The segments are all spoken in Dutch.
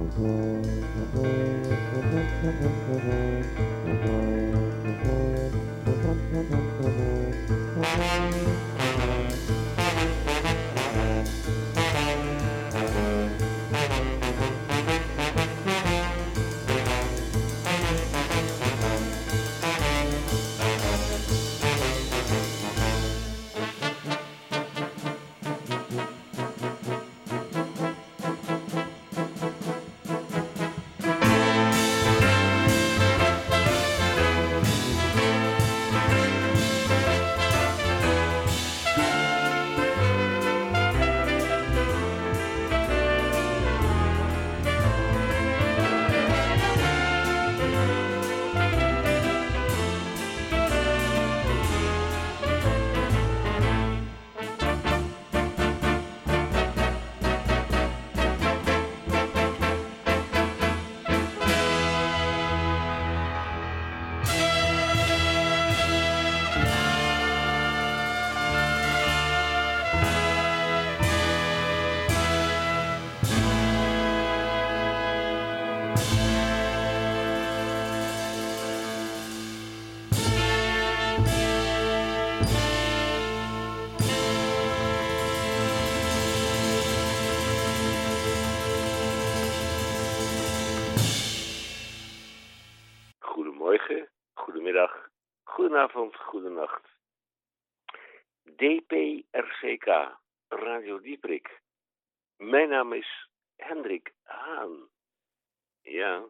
Thank you. DPRCK, Radio Dieprik. Mijn naam is Hendrik Haan. Ja.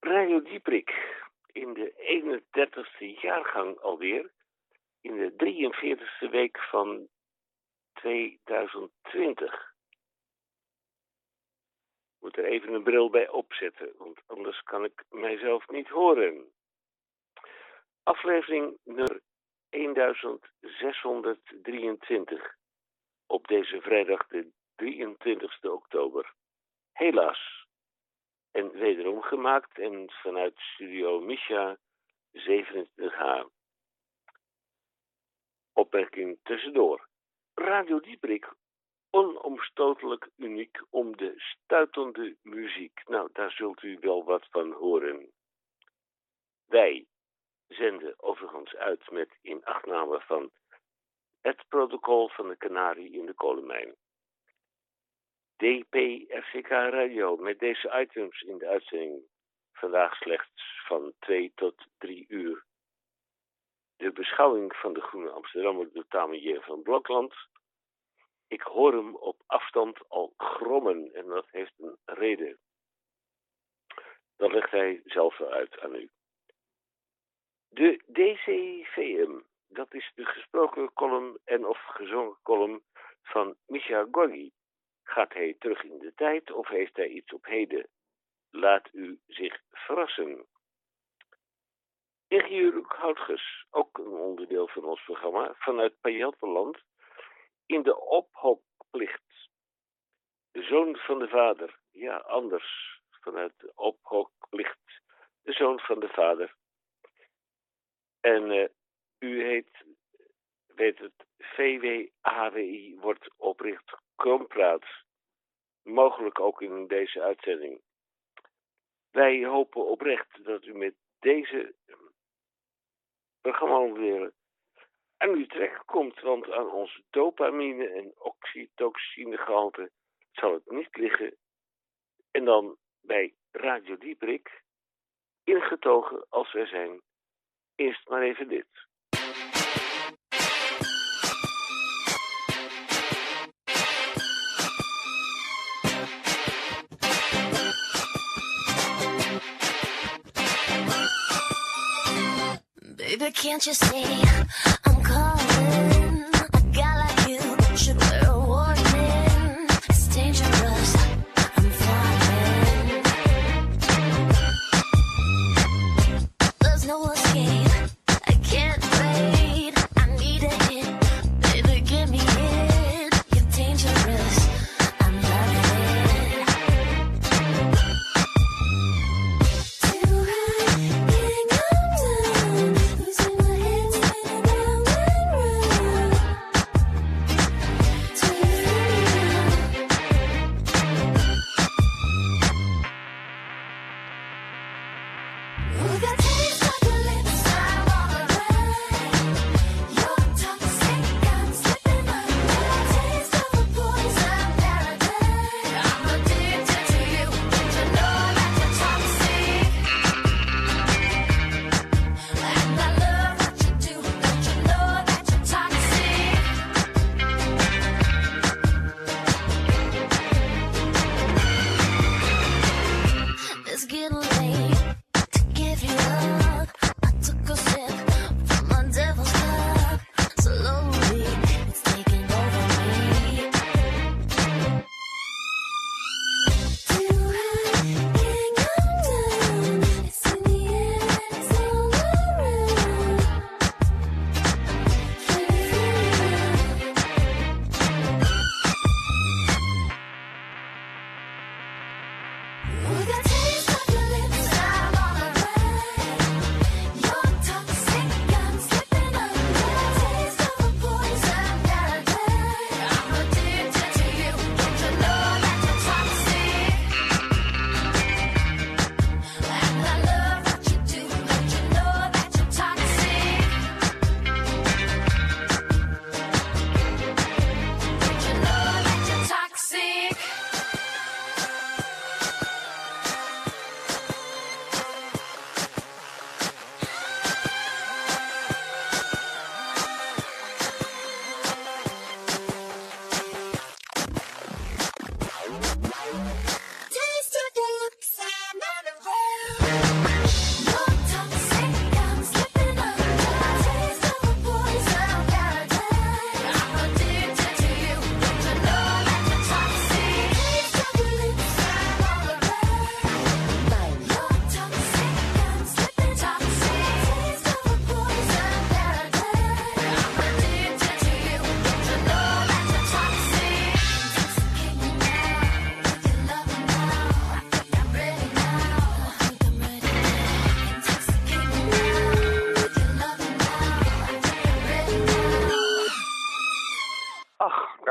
Radio Dieprik, in de 31ste jaargang alweer, in de 43ste week van 2020 moet er even een bril bij opzetten, want anders kan ik mijzelf niet horen. Aflevering nummer 1623 op deze vrijdag de 23 oktober. Helaas. En wederom gemaakt en vanuit studio Misha 27H. Opmerking tussendoor. Radio Dieprik, onomstotelijk uniek om de stuitende muziek. Nou, daar zult u wel wat van horen. Wij, zenden overigens uit met inachtname van het protocol van de Canarie in de kolenmijn. DPRCK Radio met deze items in de uitzending vandaag slechts van 2 tot 3 uur. De beschouwing van de Groene Amsterdammer door Tamier van Blokland. Ik hoor hem op afstand al grommen en dat heeft een reden. Dat legt hij zelf uit aan u. De DCVM, dat is de gesproken column en of gezongen column van Misha Gorgi. Gaat hij terug in de tijd of heeft hij iets op heden? Laat u zich verrassen. Ingenieur Houtges, ook een onderdeel van ons programma, vanuit Pajattenland, in de ophokplicht. De zoon van de vader, ja anders, vanuit de ophokplicht, de zoon van de vader en uh, u heet, weet het, VWAWI wordt opricht Krompraat. Mogelijk ook in deze uitzending. Wij hopen oprecht dat u met deze programma aan uw trek komt, want aan ons dopamine en oxytocine zal het niet liggen. En dan bij Radio Dieprik, ingetogen als wij zijn, Maar even dit. Baby, can't you see I'm calling?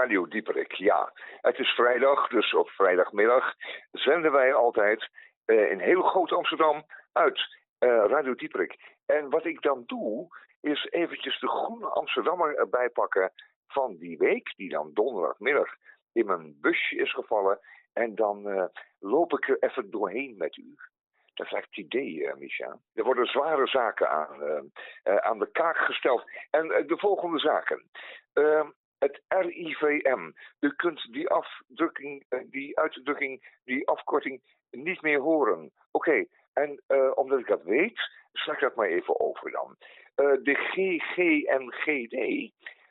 Radio Dieperik, ja. Het is vrijdag, dus op vrijdagmiddag zenden wij altijd eh, in heel groot Amsterdam uit eh, Radio Dieperik. En wat ik dan doe, is eventjes de groene Amsterdammer erbij pakken van die week, die dan donderdagmiddag in mijn busje is gevallen. En dan eh, loop ik er even doorheen met u. Dat is eigenlijk het idee, Micha. Er worden zware zaken aan, aan de kaak gesteld. En de volgende zaken. Het RIVM. U kunt die afdrukking, eh, die uitdrukking, die afkorting niet meer horen. Oké, en eh, omdat ik dat weet, sla ik dat maar even over dan. Eh, de GGNGD,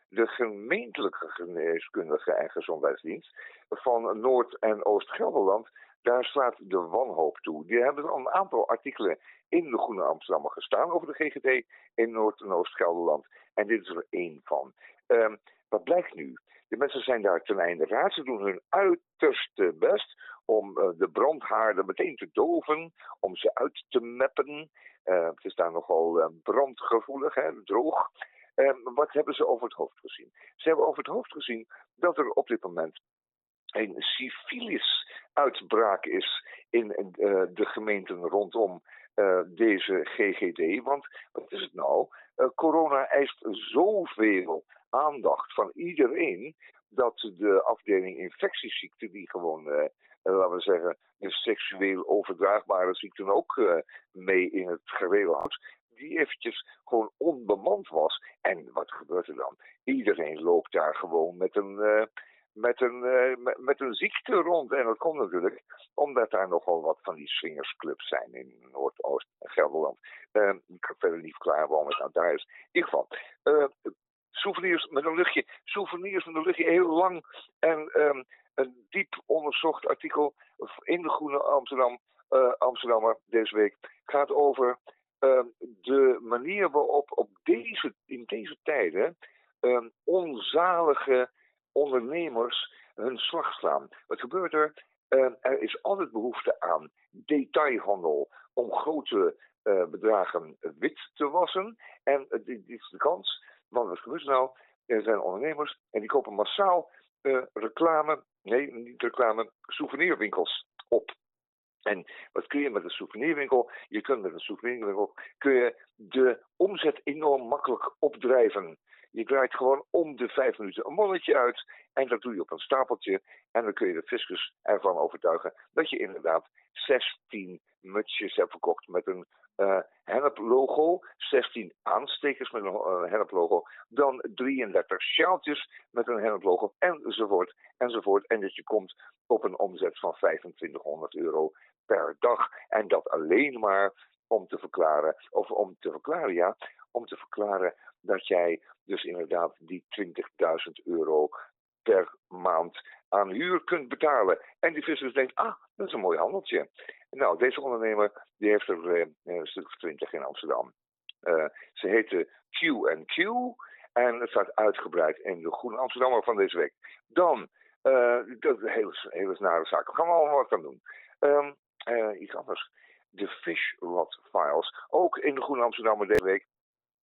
de gemeentelijke geneeskundige en gezondheidsdienst van Noord- en Oost-Gelderland, daar slaat de wanhoop toe. Die hebben al een aantal artikelen in de Groene Amsterdammer gestaan over de GGD in Noord- en Oost-Gelderland. En dit is er één van. Ehm, wat blijkt nu? De mensen zijn daar ten einde raad. Ze doen hun uiterste best om eh, de brandhaarden meteen te doven, om ze uit te meppen. Eh, het is daar nogal eh, brandgevoelig, hè, droog. Wat hebben ze over het hoofd gezien? Ze hebben over het hoofd gezien dat er op dit moment een syfilis-uitbraak is in de gemeenten rondom deze GGD. Want wat is het nou? Corona eist zoveel aandacht van iedereen dat de afdeling infectieziekten, die gewoon, eh, eh, laten we zeggen, de seksueel overdraagbare ziekten ook eh, mee in het gereel die eventjes gewoon onbemand was. En wat gebeurt er dan? Iedereen loopt daar gewoon met een, met een, met, een ziekte rond. En dat komt natuurlijk omdat daar nogal wat van die swingersclubs zijn in Noordoost en Gelderland. Eh, ik kan verder niet verklaren waarom het nou daar is. In ieder geval, souvenirs met een luchtje. Souvenirs met een luchtje, heel lang en ehm, een diep onderzocht artikel in de Groene Amsterdam, eh, Amsterdammer deze week. gaat over ehm, de manier waarop op deze, in deze tijden ehm, onzalige ondernemers hun slag slaan. Wat gebeurt er? Er is altijd behoefte aan detailhandel om grote eh, bedragen wit te wassen. En dit, dit is de kans, want wat gebeurt er nou? Er zijn ondernemers en die kopen massaal eh, reclame, nee, niet reclame, souvenirwinkels op. En wat kun je met een souvenirwinkel? Je kunt met een souvenirwinkel kun je de omzet enorm makkelijk opdrijven. Je draait gewoon om de vijf minuten een monnetje uit. En dat doe je op een stapeltje. En dan kun je de fiscus ervan overtuigen dat je inderdaad 16 mutsjes hebt verkocht met een eh hennep-logo. 16 aanstekers met een eh, hennep-logo. Dan 33 sjaaltjes met een hennep-logo. Enzovoort, enzovoort. En dat je komt op een omzet van 2500 euro per dag. En dat alleen maar om te verklaren, of om te verklaren, ja, om te verklaren dat jij dus inderdaad die 20.000 euro per maand aan huur kunt betalen. En die vissers denkt, ah, dat is een mooi handeltje. Nou, deze ondernemer die heeft er eh, een stuk of 20 in Amsterdam. Eh, ze heette Q&Q en het staat uitgebreid in de Groene Amsterdammer van deze week. Dan, eh, dat is een hele, hele nare zaak. Daar gaan we allemaal wat aan doen. Ehm, eh, iets anders. De Fish Rod Files. Ook in de Groene Amsterdammer deze week.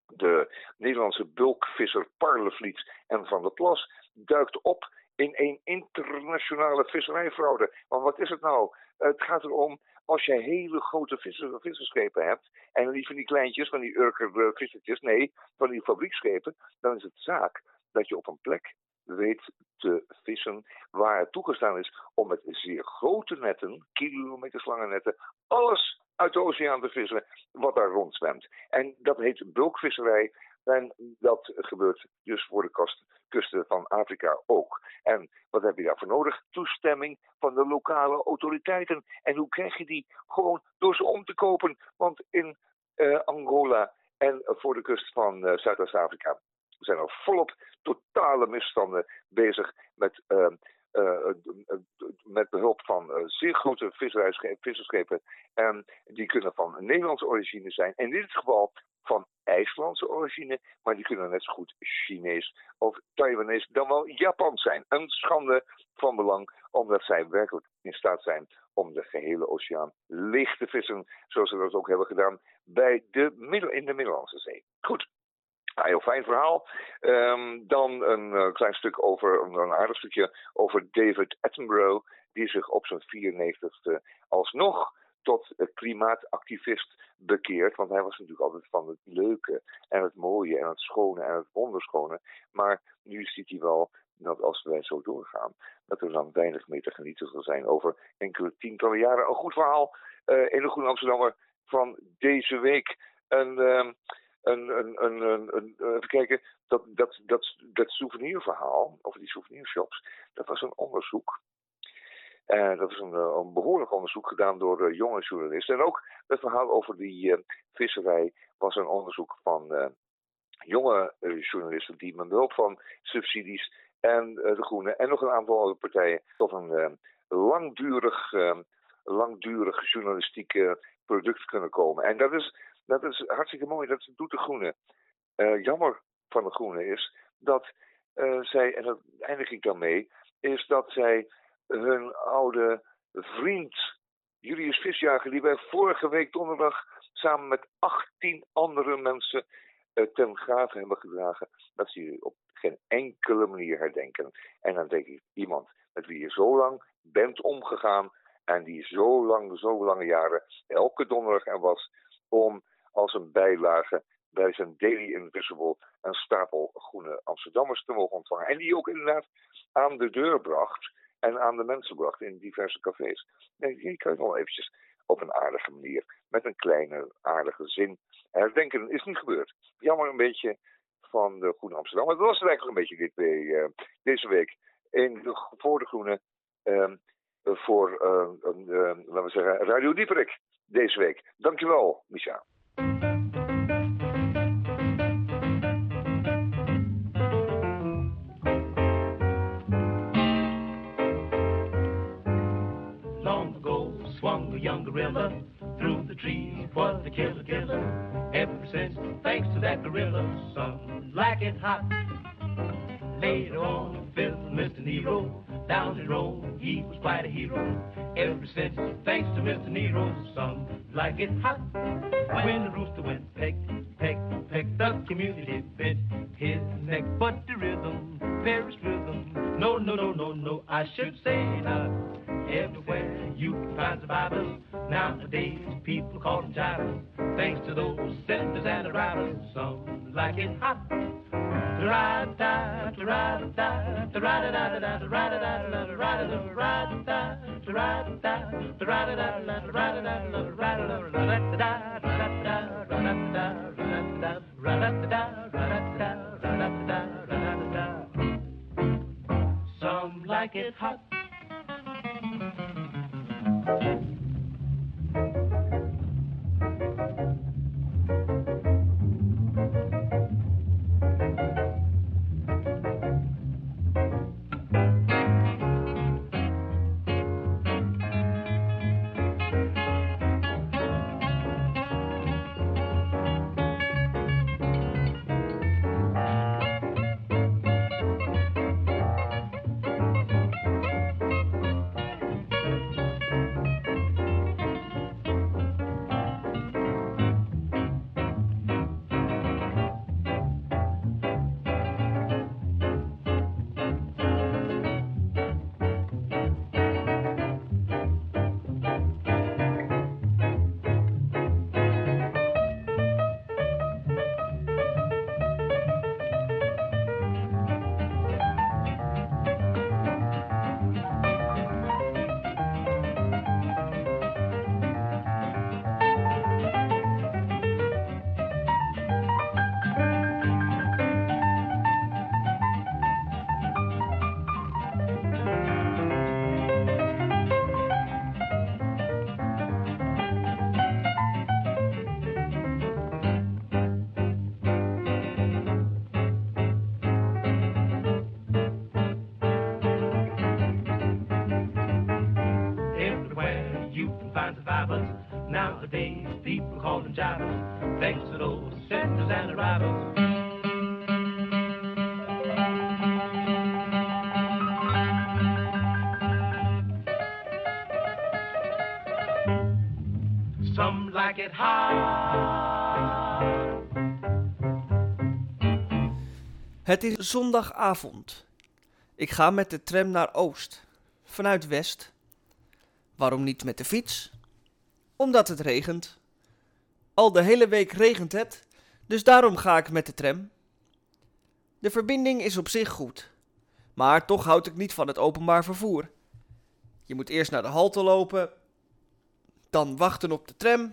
De Nederlandse bulkvisser Parlevliet en Van der Plas duikt op in een internationale visserijfraude. Want wat is het nou? Het gaat erom, als jij hele grote visser, visserschepen hebt, en niet van die kleintjes, van die Urker eh, vissertjes, nee, van die fabrieksschepen, dan is het zaak dat je op een plek weet te vissen waar het toegestaan is om met zeer grote netten, kilometerslange netten, alles uit de oceaan te vissen wat daar rondzwemt. En dat heet bulkvisserij. En dat gebeurt dus voor de kusten van Afrika ook. En wat heb je daarvoor nodig? Toestemming van de lokale autoriteiten. En hoe krijg je die? Gewoon door ze om te kopen. Want in eh, Angola en voor de kust van eh, Zuidoost-Afrika zijn er volop totale misstanden bezig met, eh, met behulp van eh, zeer grote visserschepen. En die kunnen van Nederlandse origine zijn. En in dit geval van IJslandse origine, maar die kunnen net zo goed Chinees of Taiwanese, dan wel Japans zijn. Een schande van belang, omdat zij werkelijk in staat zijn om de gehele oceaan leeg te vissen, zoals ze dat ook hebben gedaan bij de middel, in de Middellandse Zee. Goed. Een heel fijn verhaal. Ehm, dan een eh, klein stuk over, een, aardig stukje over David Attenborough, die zich op zijn 94ste alsnog tot klimaatactivist bekeert. Want hij was natuurlijk altijd van het leuke en het mooie en het schone en het wonderschone. Maar nu ziet hij wel dat als wij zo doorgaan, dat er dan weinig meer te genieten zal zijn over enkele tientallen jaren. Een goed verhaal eh, in de Groene Amsterdammer van deze week. Een, ehm, een, een, een, een, even kijken, dat, dat, dat, dat souvenirverhaal over die souvenirshops, dat was een onderzoek. En dat is een, eh, een behoorlijk onderzoek gedaan door jonge journalisten. En ook het verhaal over die eh, visserij was een onderzoek van eh, jonge journalisten die met behulp van subsidies en de Groenen en nog een aantal andere partijen tot een langdurig, langdurig journalistiek product kunnen komen. En dat is, dat is hartstikke mooi, dat doet de Groenen. Eh, jammer van de Groenen is dat eh, zij, en dat eindig ik dan mee, is dat zij hun oude vriend Julius Visjager, die wij vorige week donderdag samen met 18 andere mensen eh, ten graven hebben gedragen, dat ze op geen enkele manier herdenken. En dan denk ik, iemand met wie je zo lang bent omgegaan en die zo lang, zo lange jaren elke donderdag er was om als een bijlage bij zijn Daily Invisible een stapel groene Amsterdammers te mogen ontvangen. En die ook inderdaad aan de deur bracht en aan de mensen bracht in diverse cafés. Nee, die kan je wel eventjes op een aardige manier, met een kleine aardige zin herdenken. Is niet gebeurd. Jammer een beetje van de Groene Amsterdam. Maar dat was het eigenlijk een beetje dit, eh, deze week. In de, voor de Groene, ehm, voor, eh, eh, laten we zeggen, Radio Dieperik deze week. Dankjewel, Micha. Long ago swung a young gorilla through the trees for the killer killer. Ever since, thanks to that gorilla, some like it hot. Later on, filled Mr. Nero. Down in Rome, he was quite a hero. Ever since, thanks to Mr. Nero, some like it hot. When the rooster went peck, peck, peck, the community bent his neck, but the rhythm, Paris rhythm, no, no, no, no, no, I should say not. Everywhere you can find survivors. Nowadays, people call them jivers. Thanks to those senders and the riders, some like it hot. Some like it hot. Call them jivers, thanks to those settlers and arrivals. Some like it hot. Het is zondagavond. Ik ga met de tram naar Oost, vanuit West. Waarom niet met de fiets? Omdat het regent. Al de hele week regent het, dus daarom ga ik met de tram. De verbinding is op zich goed, maar toch houd ik niet van het openbaar vervoer. Je moet eerst naar de halte lopen, dan wachten op de tram,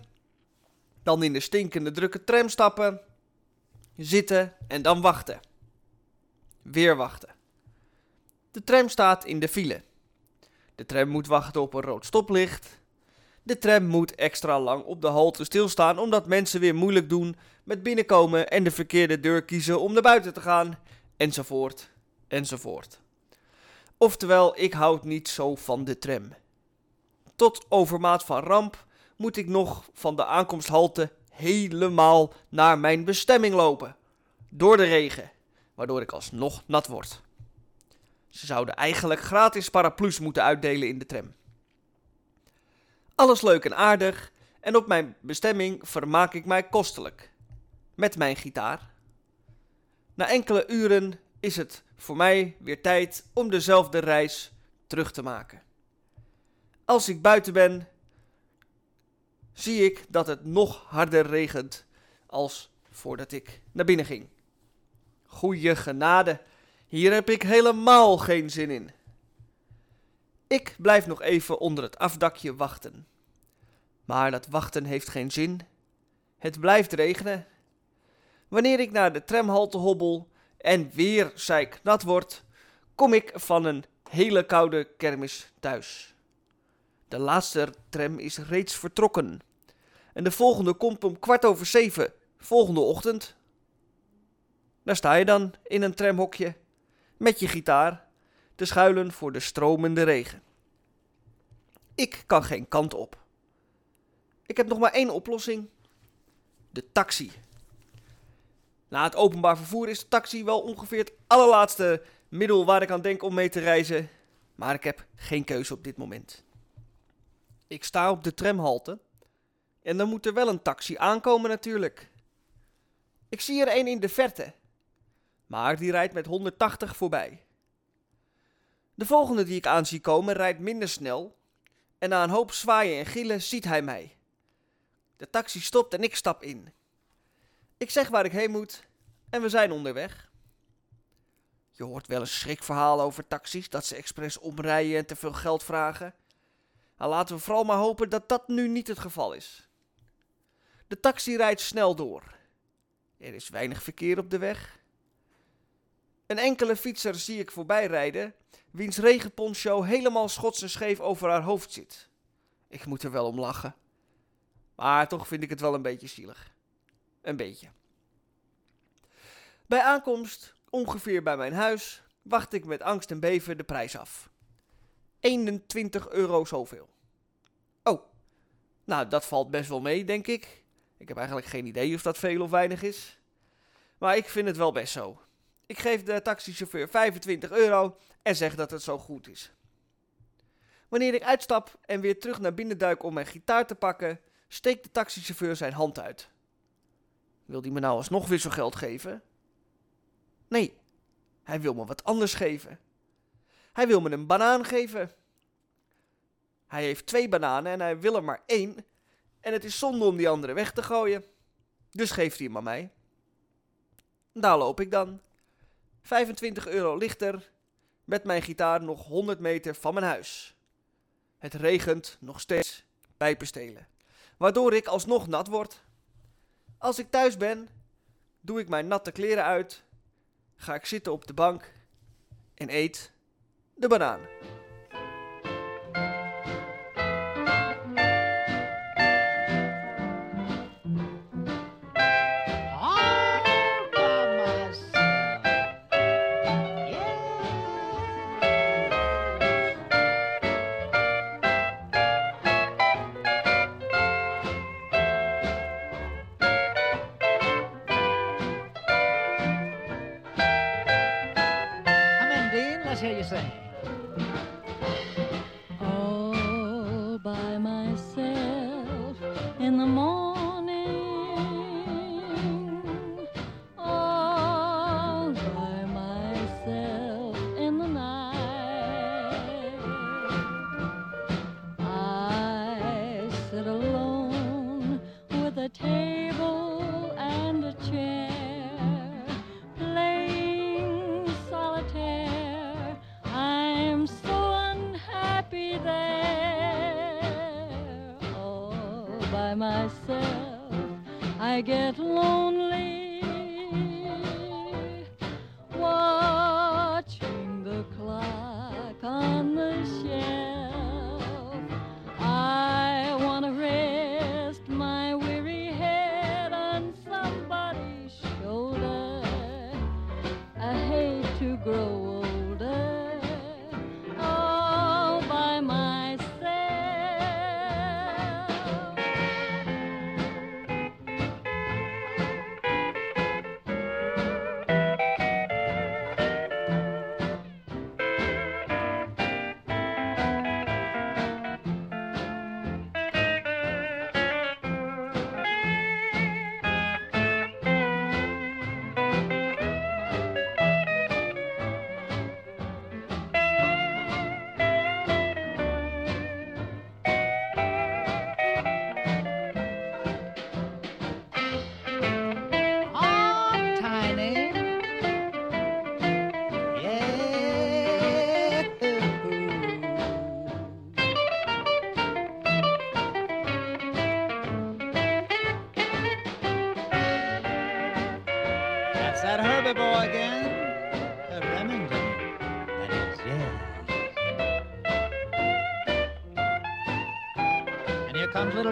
dan in de stinkende drukke tram stappen, zitten en dan wachten. Weer wachten. De tram staat in de file. De tram moet wachten op een rood stoplicht. De tram moet extra lang op de halte stilstaan omdat mensen weer moeilijk doen met binnenkomen en de verkeerde deur kiezen om naar buiten te gaan, enzovoort, enzovoort. Oftewel, ik houd niet zo van de tram. Tot overmaat van ramp moet ik nog van de aankomsthalte helemaal naar mijn bestemming lopen. Door de regen, waardoor ik alsnog nat word. Ze zouden eigenlijk gratis paraplu's moeten uitdelen in de tram. Alles leuk en aardig en op mijn bestemming vermaak ik mij kostelijk. Met mijn gitaar. Na enkele uren is het voor mij weer tijd om dezelfde reis terug te maken. Als ik buiten ben, zie ik dat het nog harder regent als voordat ik naar binnen ging. Goeie genade, hier heb ik helemaal geen zin in. Ik blijf nog even onder het afdakje wachten. Maar dat wachten heeft geen zin. Het blijft regenen. Wanneer ik naar de tramhalte hobbel en weer nat word, kom ik van een hele koude kermis thuis. De laatste tram is reeds vertrokken. En de volgende komt om kwart over zeven, volgende ochtend. Daar sta je dan in een tramhokje, met je gitaar, te schuilen voor de stromende regen. Ik kan geen kant op. Ik heb nog maar één oplossing: de taxi. Na het openbaar vervoer is de taxi wel ongeveer het allerlaatste middel waar ik aan denk om mee te reizen, maar ik heb geen keuze op dit moment. Ik sta op de tramhalte en dan moet er wel een taxi aankomen natuurlijk. Ik zie er een in de verte, maar die rijdt met 180 voorbij. De volgende die ik aan zie komen rijdt minder snel en na een hoop zwaaien en gillen ziet hij mij. De taxi stopt en ik stap in. Ik zeg waar ik heen moet en we zijn onderweg. Je hoort wel een schrikverhaal over taxis, dat ze expres omrijden en te veel geld vragen. Nou, laten we vooral maar hopen dat dat nu niet het geval is. De taxi rijdt snel door. Er is weinig verkeer op de weg. Een enkele fietser zie ik voorbij rijden, wiens regenponcho helemaal schots en scheef over haar hoofd zit. Ik moet er wel om lachen. Maar toch vind ik het wel een beetje zielig. Een beetje. Bij aankomst, ongeveer bij mijn huis, wacht ik met angst en beven de prijs af. 21 euro zoveel. Oh, nou dat valt best wel mee, denk ik. Ik heb eigenlijk geen idee of dat veel of weinig is. Maar ik vind het wel best zo. Ik geef de taxichauffeur 25 euro en zeg dat het zo goed is. Wanneer ik uitstap en weer terug naar binnen duik om mijn gitaar te pakken, steekt de taxichauffeur zijn hand uit. Wil hij me nou alsnog wisselgeld geven? Nee, hij wil me wat anders geven. Hij wil me een banaan geven. Hij heeft twee bananen en hij wil er maar één. En het is zonde om die andere weg te gooien. Dus geeft hij hem aan mij. Daar loop ik dan. 25 euro lichter. Met mijn gitaar nog 100 meter van mijn huis. Het regent nog steeds pijpenstelen. Waardoor ik alsnog nat word. Als ik thuis ben, doe ik mijn natte kleren uit. Ga ik zitten op de bank. En eet de banaan.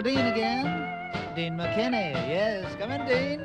Dean again. Dean McKinney. Yes, come in, Dean.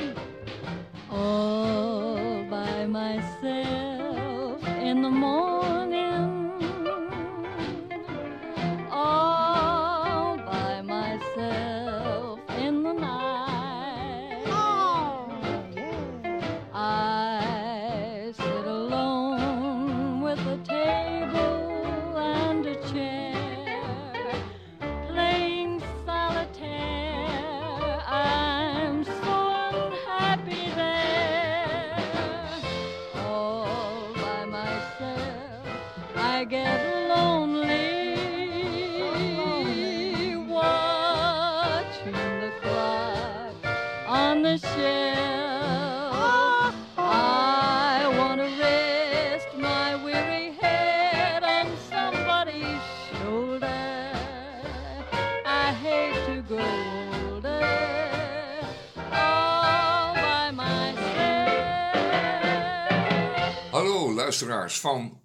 Hallo luisteraars van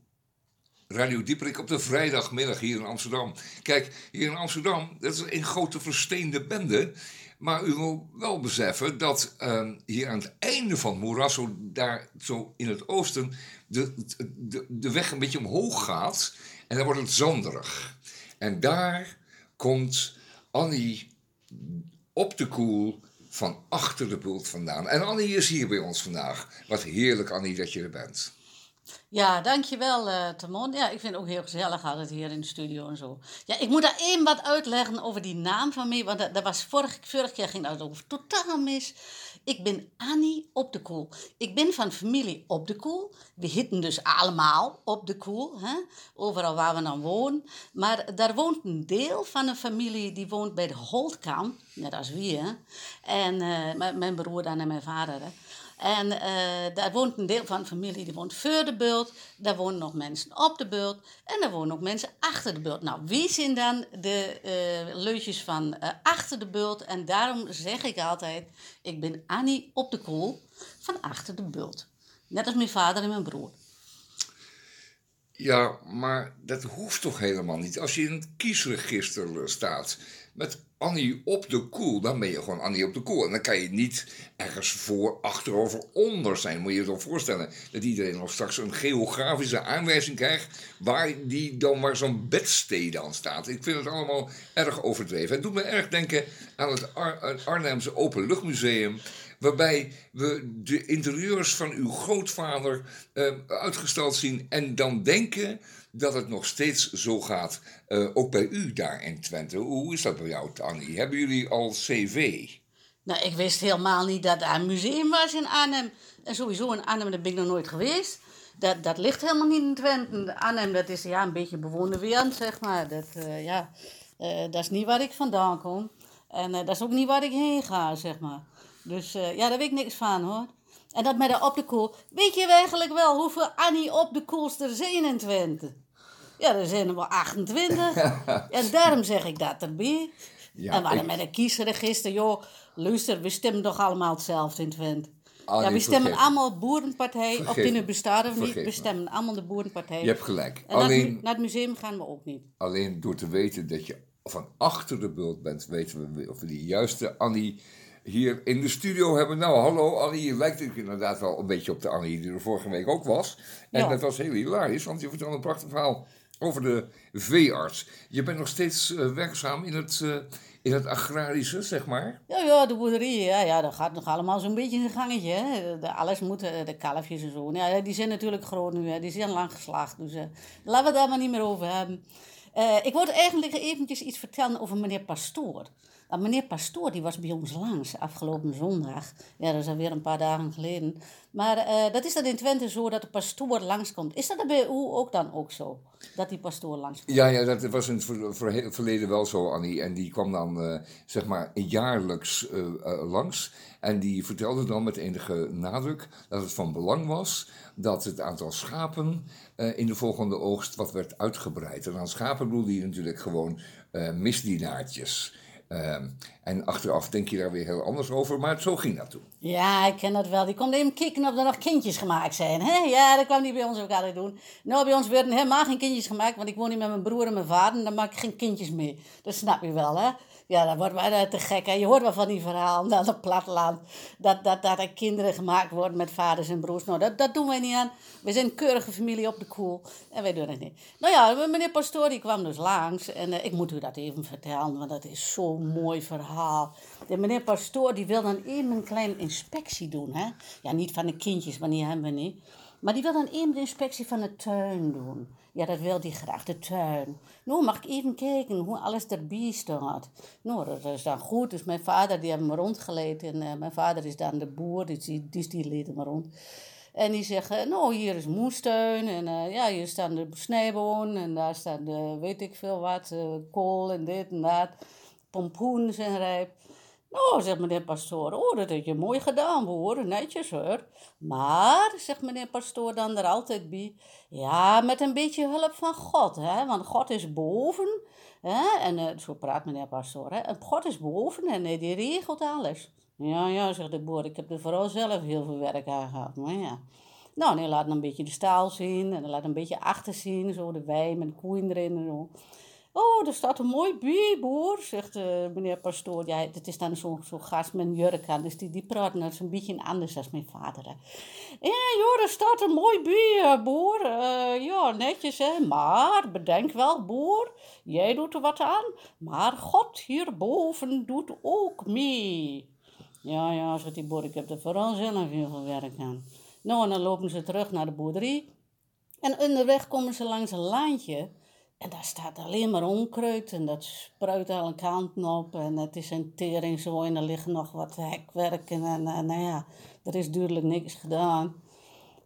Radio Dieperik op de vrijdagmiddag hier in Amsterdam. Kijk, hier in Amsterdam, dat is een grote versteende bende. Maar u wil wel beseffen dat eh, hier aan het einde van het moeras, daar zo in het oosten, de, de, de weg een beetje omhoog gaat. En dan wordt het zanderig. En daar komt Annie op de koel van achter de bult vandaan. En Annie is hier bij ons vandaag. Wat heerlijk, Annie, dat je er bent. Ja, dankjewel, eh Tamon. Ja, ik vind het ook heel gezellig altijd hier in de studio en zo. Ja, ik moet daar één wat uitleggen over die naam van mij, want dat, dat was vorig, vorig jaar ging dat over totaal mis. Ik ben Annie op de Koel. Ik ben van familie op de Koel. We hitten dus allemaal op de Koel, hè? overal waar we dan wonen. Maar daar woont een deel van een familie, die woont bij de Holtkamp, net als wie, hè. En eh, mijn broer dan en mijn vader, hè. En eh, daar woont een deel van de familie, die woont voor de bult. Daar wonen nog mensen op de bult. En daar wonen ook mensen achter de bult. Nou, wie zijn dan de eh leutjes van eh, achter de bult? En daarom zeg ik altijd, ik ben Annie op de koel van achter de bult. Net als mijn vader en mijn broer. Ja, maar dat hoeft toch helemaal niet. Als je in het kiesregister staat met Annie op de koel, dan ben je gewoon Annie op de koel. En dan kan je niet ergens voor, achter onder zijn. Moet je je toch voorstellen dat iedereen nog straks een geografische aanwijzing krijgt waar die dan maar zo'n bedstede aan staat. Ik vind het allemaal erg overdreven. Het doet me erg denken aan het, het Arnhemse Openluchtmuseum, waarbij we de interieurs van uw grootvader eh, uitgestald zien en dan denken dat het nog steeds zo gaat, eh, ook bij u daar in Twente. Hoe is dat bij jou, Annie? Hebben jullie al cv? Nou, ik wist helemaal niet dat er een museum was in Arnhem. En sowieso in Arnhem, ben ik nog nooit geweest. Dat, dat ligt helemaal niet in Twente. Arnhem, dat is ja, een beetje bewoonde wereld, zeg maar. Dat, eh, ja, dat is niet waar ik vandaan kom. En dat is ook niet waar ik heen ga, zeg maar. Dus eh, ja, daar weet ik niks van, hoor. En dat met de op de koel. Weet je eigenlijk wel hoeveel Annie op de koels er zijn in Twente? Ja, er zijn er wel 28. en daarom zeg ik dat erbij. Ja, en ik- met een kiesregister, joh, luister, we stemmen toch allemaal hetzelfde in Twente. Annie, ja, we stemmen me. allemaal Boerenpartij, of die nu bestaat of niet. We me. stemmen allemaal de Boerenpartij. Je hebt gelijk. En naar, Alleen, mu- naar het museum gaan we ook niet. alleen door te weten dat je van achter de bult bent, weten we of we die juiste Annie hier in de studio hebben. Nou, hallo Annie, je lijkt inderdaad wel een beetje op de Annie die er vorige week ook was. En Ja. dat was heel hilarisch, want je vertelde een prachtig verhaal over de veearts. Je bent nog steeds eh, werkzaam in het, eh, in het agrarische, zeg maar. Ja, ja, de boerderie, ja, ja, dat gaat nog allemaal zo'n beetje in zijn gangetje. Hè. De, alles moet, eh, de kalfjes en zo. Ja, die zijn natuurlijk groot nu, hè. die zijn lang geslacht. Dus laten we het daar maar niet meer over hebben. Ik wilde eigenlijk eventjes iets vertellen over meneer Pastoor. Nou, meneer Pastoor die was bij ons langs afgelopen zondag. Ja, dat is alweer een paar dagen geleden. Maar eh, dat is dan in Twente zo dat de pastoor langskomt. Is dat bij u ook dan ook zo? Dat die pastoor langskomt? Ja, ja, dat was in het ver- ver- verleden wel zo, Annie. En die kwam dan, eh, zeg maar, jaarlijks eh, langs. En die vertelde dan met enige nadruk dat het van belang was dat het aantal schapen in de volgende oogst wat werd uitgebreid. En aan schapen bedoelde hij natuurlijk gewoon misdienaartjes. Ehm, en achteraf denk je daar weer heel anders over, maar zo ging dat toen. Ja, ik ken dat wel. Die komt even kicken of er nog kindjes gemaakt zijn. Hè? Ja, dat kwam die bij ons ook altijd doen. Nou, bij ons werden helemaal geen kindjes gemaakt, want ik woon hier met mijn broer en mijn vader en dan maak ik geen kindjes mee. Dat snap je wel, hè? Ja, dat wordt eh, te gek. Hè? Je hoort wel van die verhalen aan het platteland. Dat, dat, dat er kinderen gemaakt worden met vaders en broers. Nou, dat, dat doen wij niet aan. We zijn een keurige familie op de koel. En wij doen het niet. Nou ja, meneer Pastoor die kwam dus langs. En eh, ik moet u dat even vertellen, want dat is zo'n mooi verhaal. De meneer Pastoor die wil dan even een kleine inspectie doen. Hè? Ja, niet van de kindjes, want die hebben we niet. Maar die wil dan even de inspectie van de tuin doen. Ja, dat wil hij graag, de tuin. Nou, mag ik even kijken hoe alles erbij staat? Nou, dat is dan goed. Dus mijn vader, die hebben me rondgeleid. En eh, mijn vader is dan de boer, dus die, die leed me rond. En die zeggen, nou, hier is moestuin. En eh, ja, hier staan de snijboon. En daar staan de, weet ik veel wat, eh, kool en dit en dat. Pompoenen zijn rijp. Nou, zegt meneer Pastoor, oh, dat heb je mooi gedaan, boer, netjes hoor. Maar, zegt meneer Pastoor dan er altijd bij, ja, met een beetje hulp van God, hè, want God is boven. Hè? En eh, zo praat meneer Pastoor, hè. God is boven en eh, die regelt alles. Ja, ja, zegt de boer, ik heb er vooral zelf heel veel werk aan gehad, maar ja. Nou, en hij laat een beetje de staal zien en hij laat een beetje achter zien, zo de wei met koeien erin en zo. Oh, er staat een mooi bij, zegt eh, meneer Pastoor. Ja, het is dan zo'n zo gast met een jurk aan, dus die, die praat net zo'n beetje anders dan mijn vader. Ja, joh, er staat een mooi bij, eh, ja, netjes, hè. Maar, bedenk wel, boer, jij doet er wat aan, maar God hierboven doet ook mee. Ja, ja, zegt die boer, ik heb er vooral zelf heel veel werk aan. Nou, en dan lopen ze terug naar de boerderie. En onderweg komen ze langs een laantje. En daar staat alleen maar onkruid. En dat spruit alle kanten op. En het is een tering zo. En er liggen nog wat hekwerken. En eh, nou ja, er is duidelijk niks gedaan.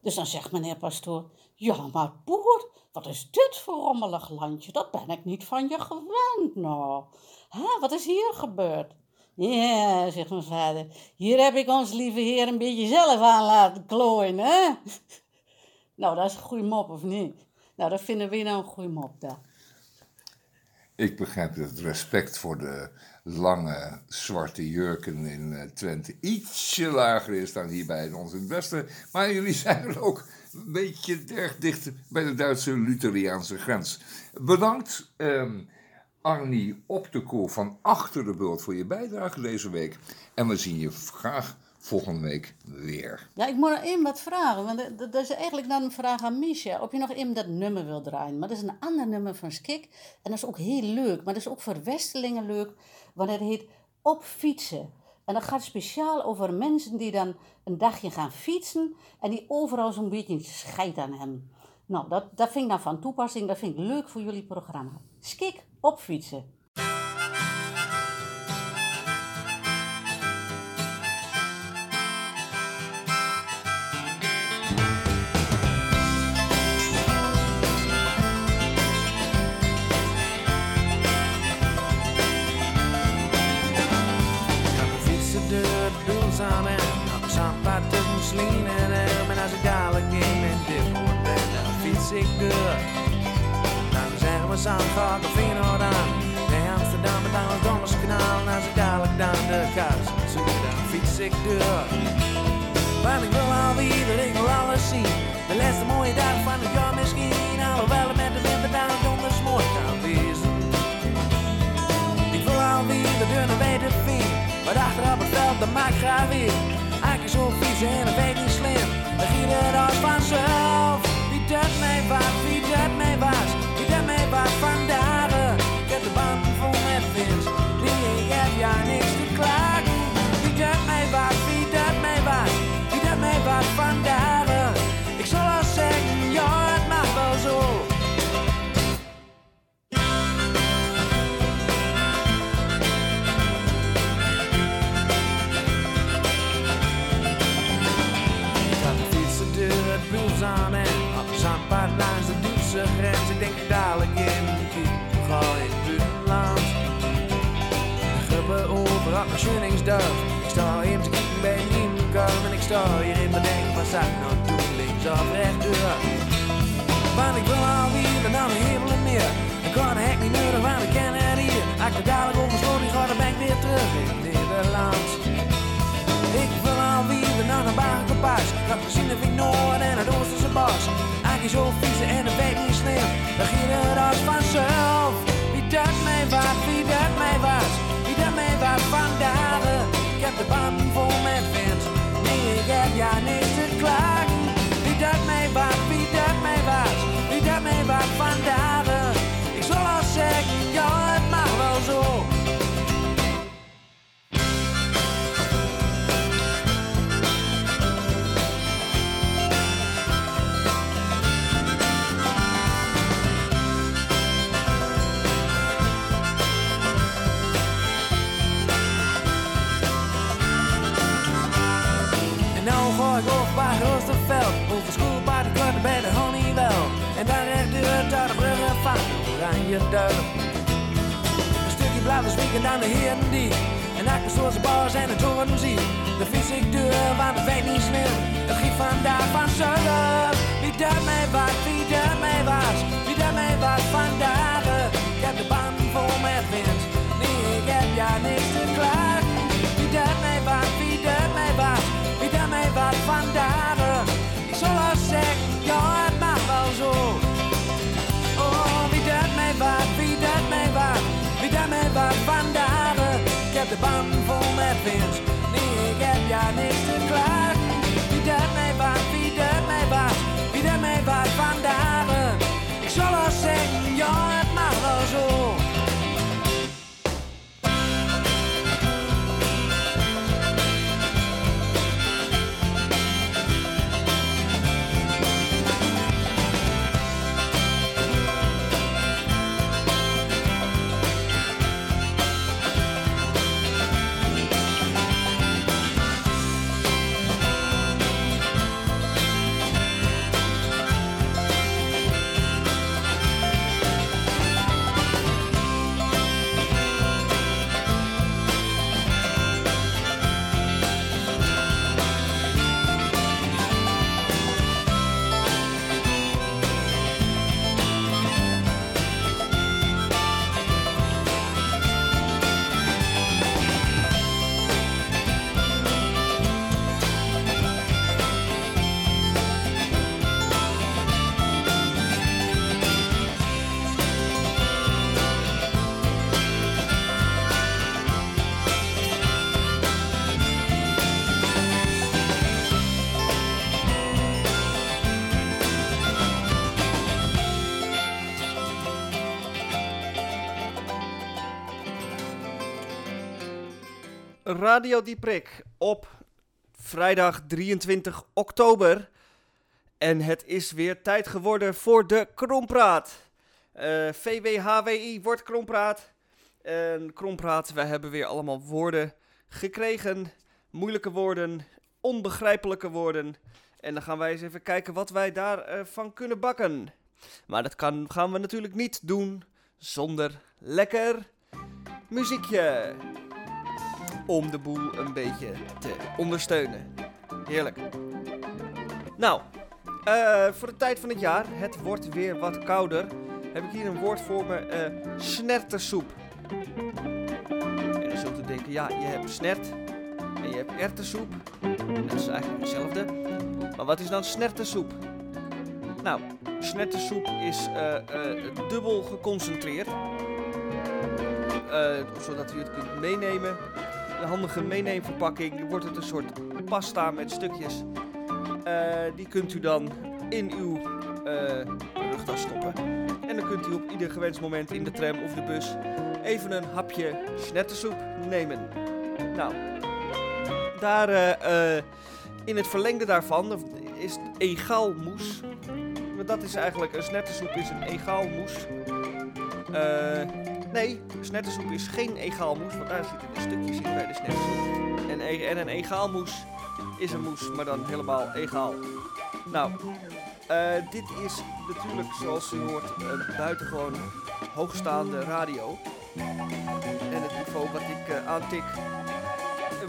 Dus dan zegt meneer Pastoor... Ja, maar boer, wat is dit voor rommelig landje? Dat ben ik niet van je gewend, nou. Hè, wat is hier gebeurd? Ja, zegt mijn vader. Hier heb ik ons lieve heer een beetje zelf aan laten klooien, hè? Nou, dat is een goede mop, of niet? Nou, dat vinden we nou een goede mop, daar. Ik begrijp dat respect voor de lange zwarte jurken in eh, Twente ietsje lager is dan hier bij ons in het westen. Maar jullie zijn er ook een beetje erg dicht bij de Duitse Lutheriaanse grens. Bedankt, ehm Arnie op de koel van Achter de Bult voor je bijdrage deze week. En we zien je graag volgende week weer. Ja, ik moet één wat vragen, want dat- is eigenlijk dan een vraag aan Misha. Of je nog even dat nummer wil draaien. Maar dat is een ander nummer van Skik. En dat is ook heel leuk, maar dat is ook voor Westelingen leuk. Want het heet Op fietsen. En dat gaat speciaal over mensen die dan een dagje gaan fietsen en die overal zo'n beetje scheid aan hebben. Nou, dat, dat vind ik nou van toepassing. Dat vind ik leuk voor jullie programma. Skik op fietsen. En als ik dadelijk in mijn diphoort ben, dan fiets ik door. Dan zeggen we Zandvoort of Feyenoord aan. Nee, Amsterdam en dan het Donderskanaal. En als ik dadelijk dan de kous zoek, dan fiets ik door. Want ik wil alweer, ik wil alles zien. De laatste mooie dag van het jaar misschien. Alhoewel het met de winter dan donders mooi kan wezen. Ik wil alweer de dunne weten vier. Maar achter op het veld, dat maakt graag weer. Eigenlijk zo en dat weet niet slim. Dan giet het als vanzelf. Wie dat mij was, wie dat mij was. Dadelijk in de kiep, ga in het buitenland. De gruppen over op mijn schunningsdag. Ik sta even te kijken bij Niemkalm en ik sta hier in mijn denk, zou ik nou doen, links of rechtdoor? Want ik wil alweer en dan een helemaal meer. Ik kan de hek niet nodig, want ik ken het hier. Ik er dadelijk over sloot, die ga, ben ik weer terug in Nederland. Ik wil alweer naar een bagenpas. Ik had gezien ik Noord en het Oosterse bos. Eigenlijk zo vies en een weet niet slim. Dan ging het als vanzelf. Wie dat mij was, wie dat mij was. Wie dat mij was vandaag. Ik heb de banden vol met wind. Nee, ik heb ja niks te klagen. Wie dat mij was, vandaag Ik zal al zeggen, ja het mag wel zo. Oh, wie dat mij was, wie dat mij was Wie dat mij was vandaag Ik heb de banden vol met wind Nee, ik heb ja niks te klagen Wie dat mij was, wie dat mij was Wie dat mij was vandaag Ik zal al zeggen, ja het mag wel zo Radio Dieprik op vrijdag 23 oktober. En het is weer tijd geworden voor de Krompraat. Eh VWHWI wordt Krompraat. En Krompraat, wij hebben weer allemaal woorden gekregen. Moeilijke woorden, onbegrijpelijke woorden. En dan gaan wij eens even kijken wat wij daarvan van kunnen bakken. Maar dat kan, gaan we natuurlijk niet doen zonder lekker muziekje. Om de boel een beetje te ondersteunen. Heerlijk. Nou, eh, voor de tijd van het jaar, het wordt weer wat kouder, heb ik hier een woord voor me, eh snertersoep. En dan zult u denken, ja, je hebt snert en je hebt erwtensoep. En dat is eigenlijk hetzelfde. Maar wat is dan snertersoep? Nou, snertersoep is eh, dubbel geconcentreerd. Zodat u het kunt meenemen. Een handige meeneemverpakking wordt het een soort pasta met stukjes. Eh, die kunt u dan in uw eh rugtas stoppen. En dan kunt u op ieder gewenst moment in de tram of de bus even een hapje snettersoep nemen. Nou, daar eh, in het verlengde daarvan is het. Want dat is eigenlijk, een snettersoep is een egaalmoes. Nee, snettersoep is geen egaalmoes, want daar zitten de stukjes in bij de snettersoep. En, e- en een egaalmoes is een moes, maar dan helemaal egaal. Nou, eh, dit is natuurlijk, zoals u hoort, een buitengewoon hoogstaande radio. En het niveau wat ik eh, aantik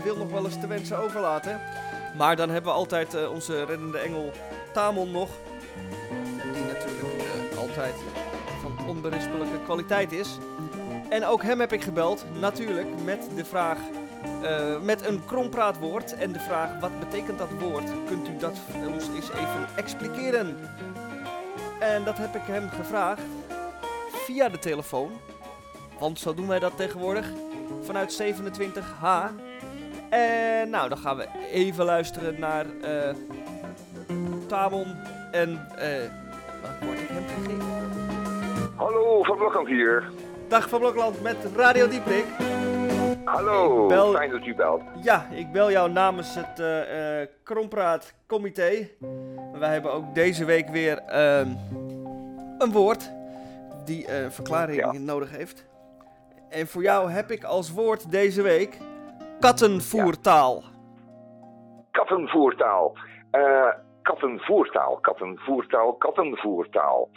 wil nog wel eens te wensen overlaten. Maar dan hebben we altijd eh, onze reddende engel Tamon nog. Die natuurlijk altijd van onberispelijke kwaliteit is. En ook hem heb ik gebeld, natuurlijk, met de vraag... eh, met een krompraatwoord en de vraag, wat betekent dat woord? Kunt u dat ons eens even expliceren? En dat heb ik hem gevraagd via de telefoon. Want zo doen wij dat tegenwoordig. Vanuit 27H. En nou, dan gaan we even luisteren naar eh Tamon. En eh wat word ik hem gegeven? Hallo, Van Blokhand hier. Dag van Blokland met Radio Dieprik. Hallo, bel- fijn dat u belt. Ja, ik bel jou namens het eh eh Krompraat Comité. Wij hebben ook deze week weer ehm, een woord die eh, een verklaring Ja. nodig heeft. En voor jou heb ik als woord deze week kattenvoertaal. Kattenvoertaal. Eh, kattenvoertaal, kattenvoertaal, kattenvoertaal.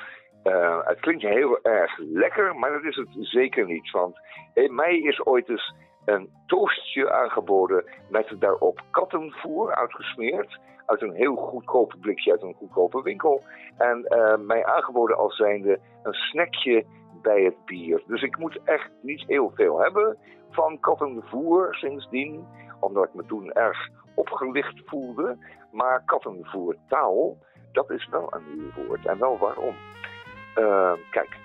Eh, het klinkt heel erg lekker, maar dat is het zeker niet. Want in mij is ooit eens een toastje aangeboden met daarop kattenvoer uitgesmeerd. Uit een heel goedkope blikje uit een goedkope winkel. En eh, mij aangeboden als zijnde een snackje bij het bier. Dus ik moet echt niet heel veel hebben van kattenvoer sindsdien. Omdat ik me toen erg opgelicht voelde. Maar kattenvoertaal, dat is wel een nieuw woord. En wel waarom? Eh, kijk,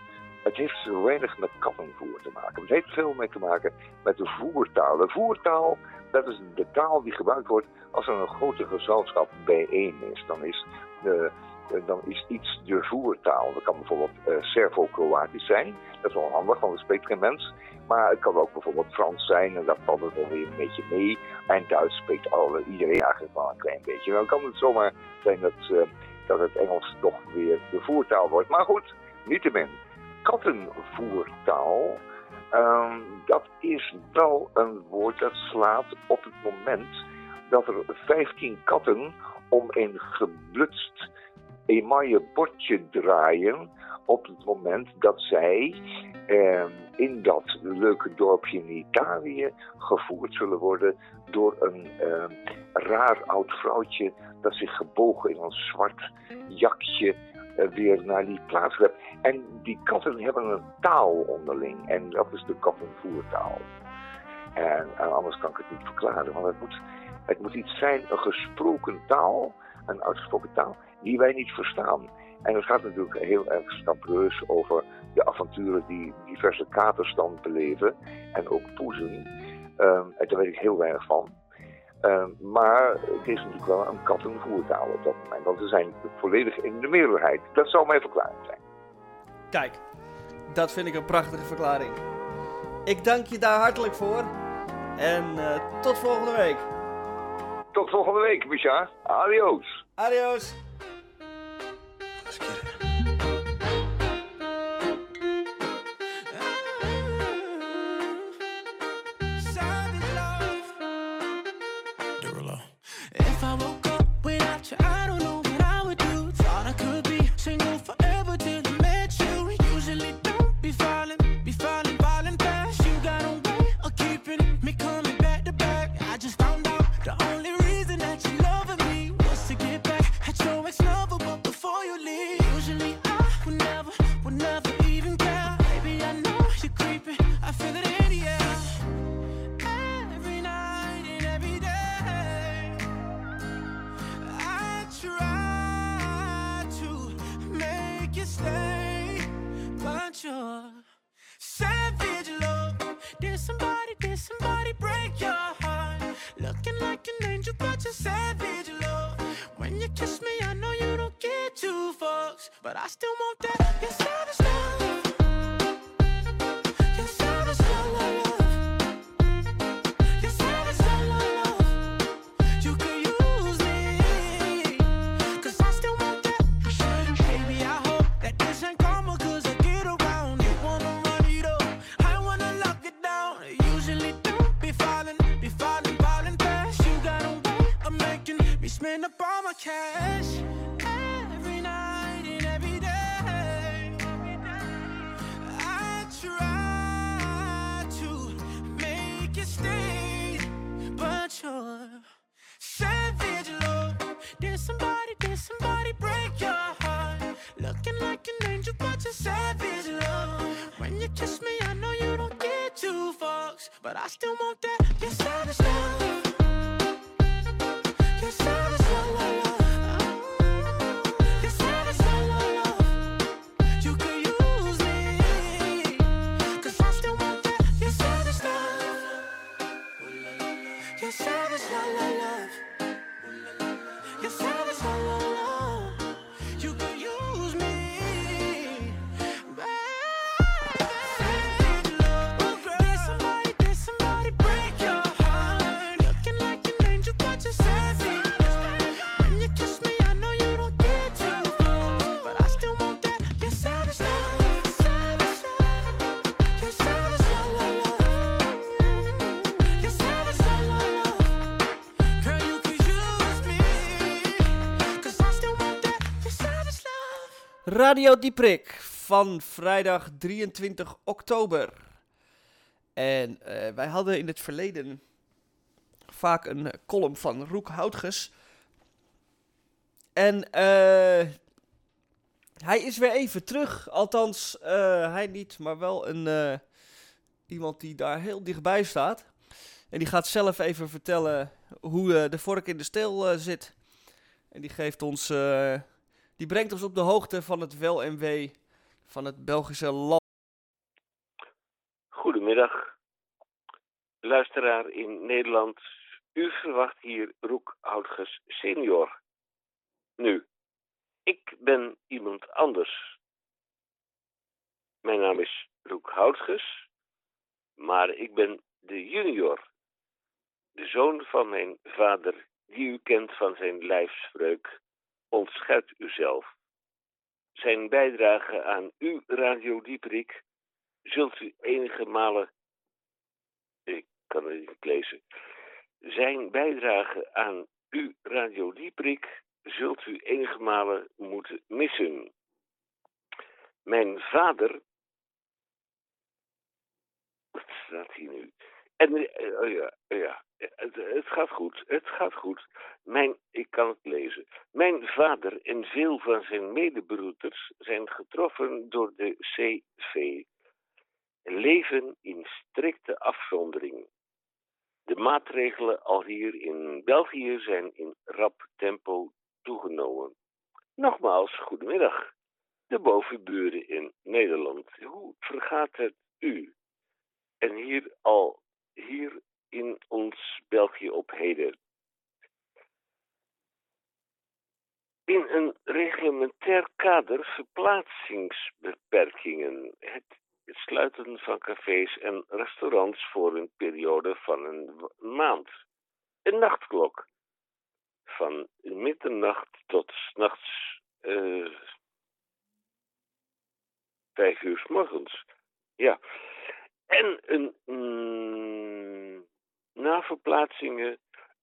het heeft weinig met kattenvoer te maken. Het heeft veel mee te maken met de voertaal. De voertaal, dat is de taal die gebruikt wordt als er een grote gezelschap bijeen is. Dan is, de, eh, dan is iets de voertaal. Dat kan bijvoorbeeld eh, Servo-Kroatisch zijn. Dat is wel handig, want dat spreekt geen mens. Maar het kan ook bijvoorbeeld Frans zijn en dat valt er wel weer een beetje mee. En Duits spreekt alle, iedereen eigenlijk wel een klein beetje. Dan kan het zomaar zijn dat, eh, dat het Engels toch weer de voertaal wordt. Maar goed, niettemin. Kattenvoertaal, ehm, dat is wel een woord dat slaat op het moment dat er 15 katten om een geblutst emaille bordje draaien op het moment dat zij ehm, in dat leuke dorpje in Italië gevoerd zullen worden door een ehm, raar oud vrouwtje dat zich gebogen in een zwart jakje eh, weer naar die plaats. En die katten hebben een taal onderling en dat is de kattenvoertaal. En, en anders kan ik het niet verklaren, want het moet, het moet iets zijn, een gesproken taal, een uitgesproken taal, die wij niet verstaan. En het gaat natuurlijk heel erg scabreus over de avonturen die diverse katers dan beleven. En ook poezen. Ehm, en daar weet ik heel weinig van. Ehm, maar het is natuurlijk wel een kattenvoertaal op dat moment. Want ze zijn volledig in de meerderheid. Dat zou mijn verklaring zijn. Kijk, dat vind ik een prachtige verklaring. Ik dank je daar hartelijk voor. En eh, tot volgende week. Tot volgende week, Micha. Adios. Adios. get it. Cash. Every night and every day. I try to make you stay, but you're savage love. Did somebody, did somebody break your heart? Looking like an angel, but you're savage love. When you kiss me, I know you don't get two fucks, but I still want that. Radio Dieprik van vrijdag 23 oktober. En eh, wij hadden in het verleden vaak een eh, column van Roek Houtges. En eh, hij is weer even terug. Althans, hij niet, maar wel een, iemand die daar heel dichtbij staat. En die gaat zelf even vertellen hoe de vork in de steel zit. En die geeft ons... die brengt ons op de hoogte van het wel en van het Belgische land. Goedemiddag, luisteraar in Nederland. U verwacht hier Roek Houtges senior. Nu, ik ben iemand anders. Mijn naam is Roek Houtges, maar ik ben de junior. De zoon van mijn vader, die u kent van zijn lijfspreuk. Ontscherpt uzelf. Zijn bijdrage aan uw Radio Dieperik zult u enige malen. Ik kan het niet lezen. Zijn bijdrage aan uw Radio Dieprik zult u enige malen moeten missen. Mijn vader. Wat staat hier nu? En, eh, oh ja, oh ja. Het, gaat goed, het gaat goed. Mijn, ik kan het lezen. Mijn vader en veel van zijn medebroeders zijn getroffen door de CV leven in strikte afzondering. De maatregelen al hier in België zijn in rap tempo toegenomen. Nogmaals, goedemiddag. De bovenburen in Nederland. Hoe vergaat het u? En hier al, hier in ons België op heden. In een reglementair kader verplaatsingsbeperkingen. Het sluiten van cafés en restaurants voor een periode van een maand. Een nachtklok. Van middernacht tot 's nachts eh vijf uur 's morgens. Ja. En een mm, na verplaatsingen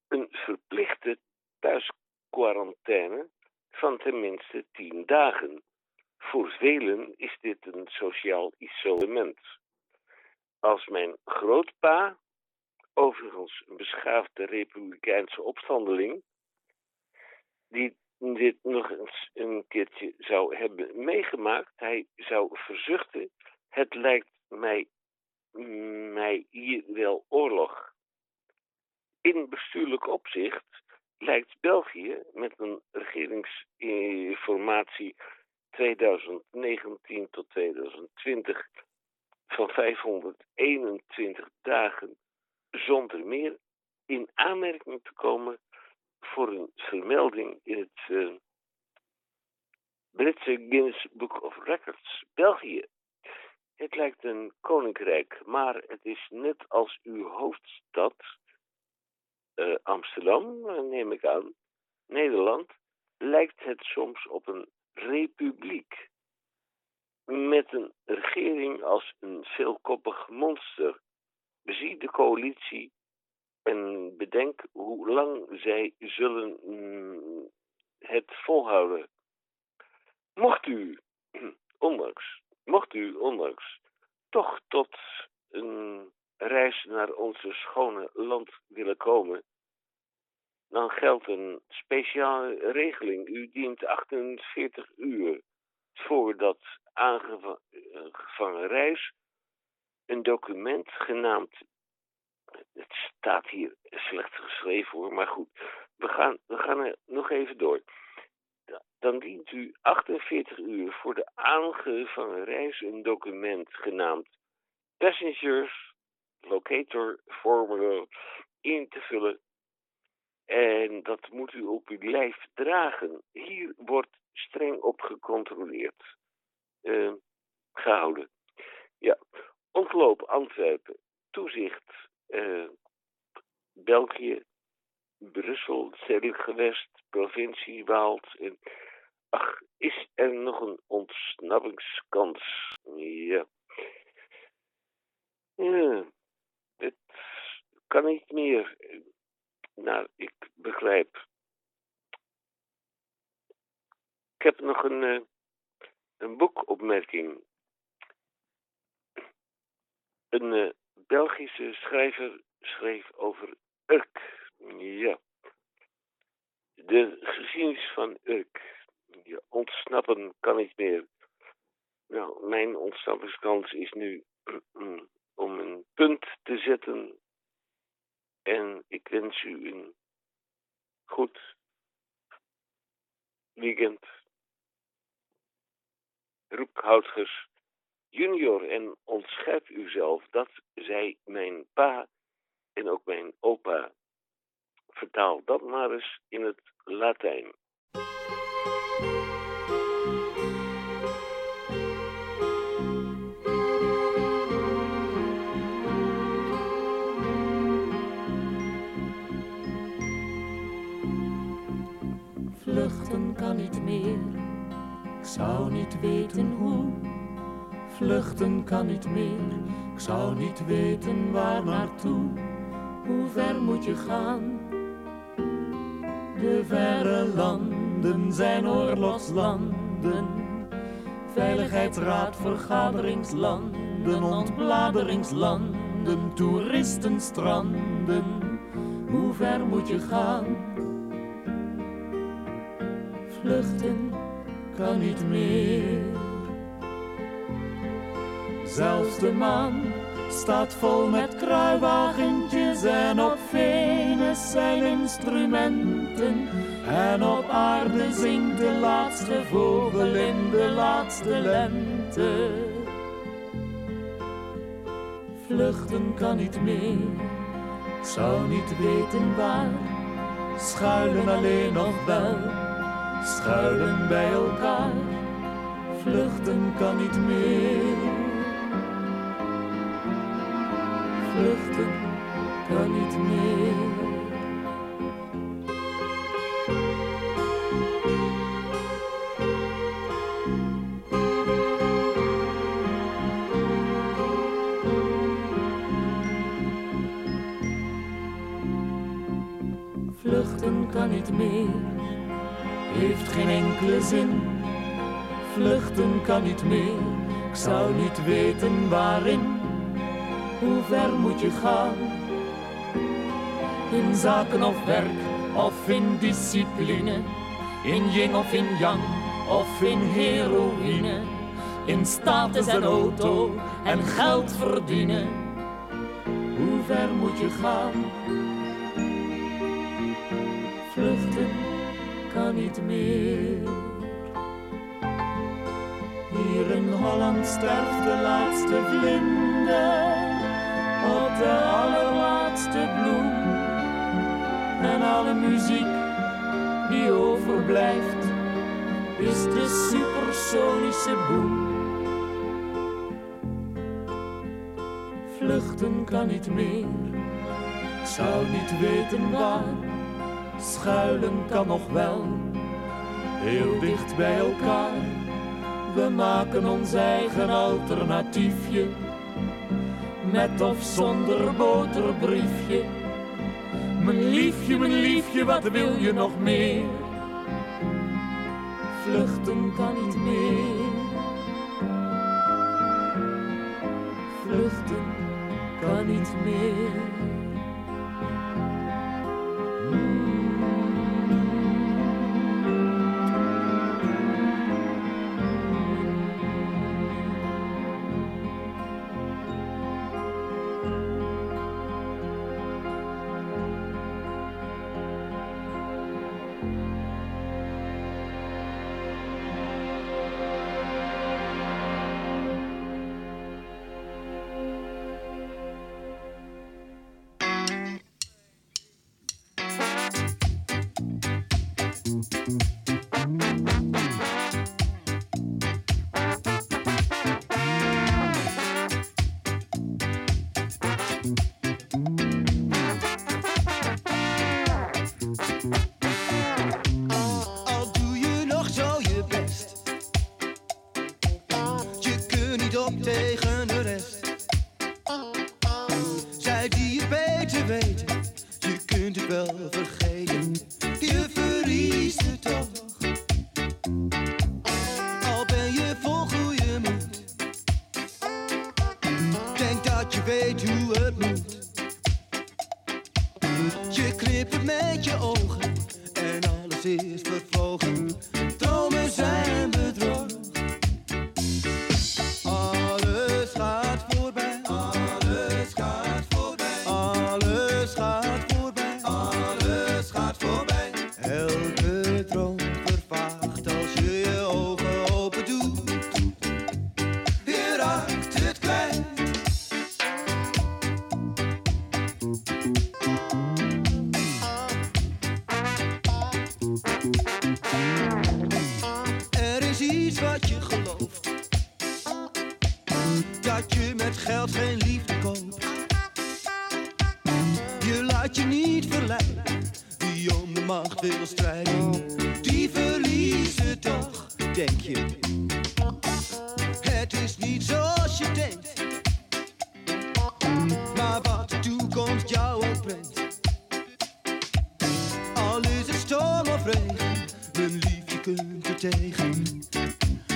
een verplichte thuisquarantaine van tenminste tien dagen. Voor velen is dit een sociaal isolement. Als mijn grootpa, overigens een beschaafde republikeinse opstandeling, die dit nog eens een keertje zou hebben meegemaakt, hij zou verzuchten, het lijkt mij, mij hier wel oorlog. In bestuurlijk opzicht lijkt België met een regeringsinformatie 2019 tot 2020 van 521 dagen zonder meer in aanmerking te komen voor een vermelding in het eh, Britse Guinness Book of Records. België. Het lijkt een koninkrijk, maar het is net als uw hoofdstad eh, Amsterdam, eh, neem ik aan, Nederland, lijkt het soms op een republiek. Met een regering als een veelkoppig monster. Bezie de coalitie en bedenk hoe lang zij zullen mm, het volhouden. Mocht u, ondanks, mocht u ondanks, toch tot een reis naar onze schone land willen komen, dan geldt een speciale regeling. U dient 48 uur voor dat aangevangen reis een document genaamd. Het staat hier slecht geschreven hoor, maar goed. We gaan, we gaan er nog even door. Dan dient u 48 uur voor de aangevangen reis een document genaamd Passengers Locator Formula in te vullen. En dat moet u op uw lijf dragen. Hier wordt streng op gecontroleerd. eh, gehouden. Ja, ontloop Antwerpen, toezicht eh, België, Brussel, stedelijk gewest, provincie Waalt. En, ach, is er nog een ontsnappingskans? Ja. Ja, het kan niet meer. Nou, ik begrijp. Ik heb nog een, eh, een boekopmerking. Een eh, Belgische schrijver schreef over Urk. Ja. De geschiedenis van Urk. Ja, ontsnappen kan niet meer. Nou, mijn ontsnappingskans is nu om een punt te zetten. En ik wens u een goed weekend. Roekhoutgers junior en ontscherp uzelf dat zij mijn pa en ook mijn opa. Vertaal dat maar eens in het Latijn. Ik zou niet weten hoe. Vluchten kan niet meer, ik zou niet weten waar naartoe. Hoe ver moet je gaan? De verre landen zijn oorlogslanden. Veiligheidsraad, vergaderingslanden, ontbladeringslanden, toeristenstranden. Hoe ver moet je gaan? Vluchten kan niet meer. Zelfs de maan staat vol met kruiwagentjes en op Venus zijn instrumenten. En op aarde zingt de laatste vogel in de laatste lente. Vluchten kan niet meer, zou niet weten waar. Schuilen alleen nog wel, schuilen bij elkaar, vluchten kan niet meer. Vluchten kan niet meer. Vluchten kan niet meer, ik zou niet weten waarin. Hoe ver moet je gaan? In zaken of werk of in discipline, in yin of in yang of in heroïne, in status en auto en geld verdienen. Hoe ver moet je gaan? Vluchten kan niet meer. Hier in Holland sterft de laatste vlinder op de allerlaatste bloem. En alle muziek die overblijft is de supersonische boem. Vluchten kan niet meer, ik zou niet weten waar. Schuilen kan nog wel, heel dicht bij elkaar. We maken ons eigen alternatiefje, met of zonder boterbriefje. Mijn liefje, mijn liefje, wat wil je nog meer? Vluchten kan niet meer. Vluchten kan niet meer. Kunt tegen.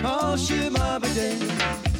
Als je maar bedenkt.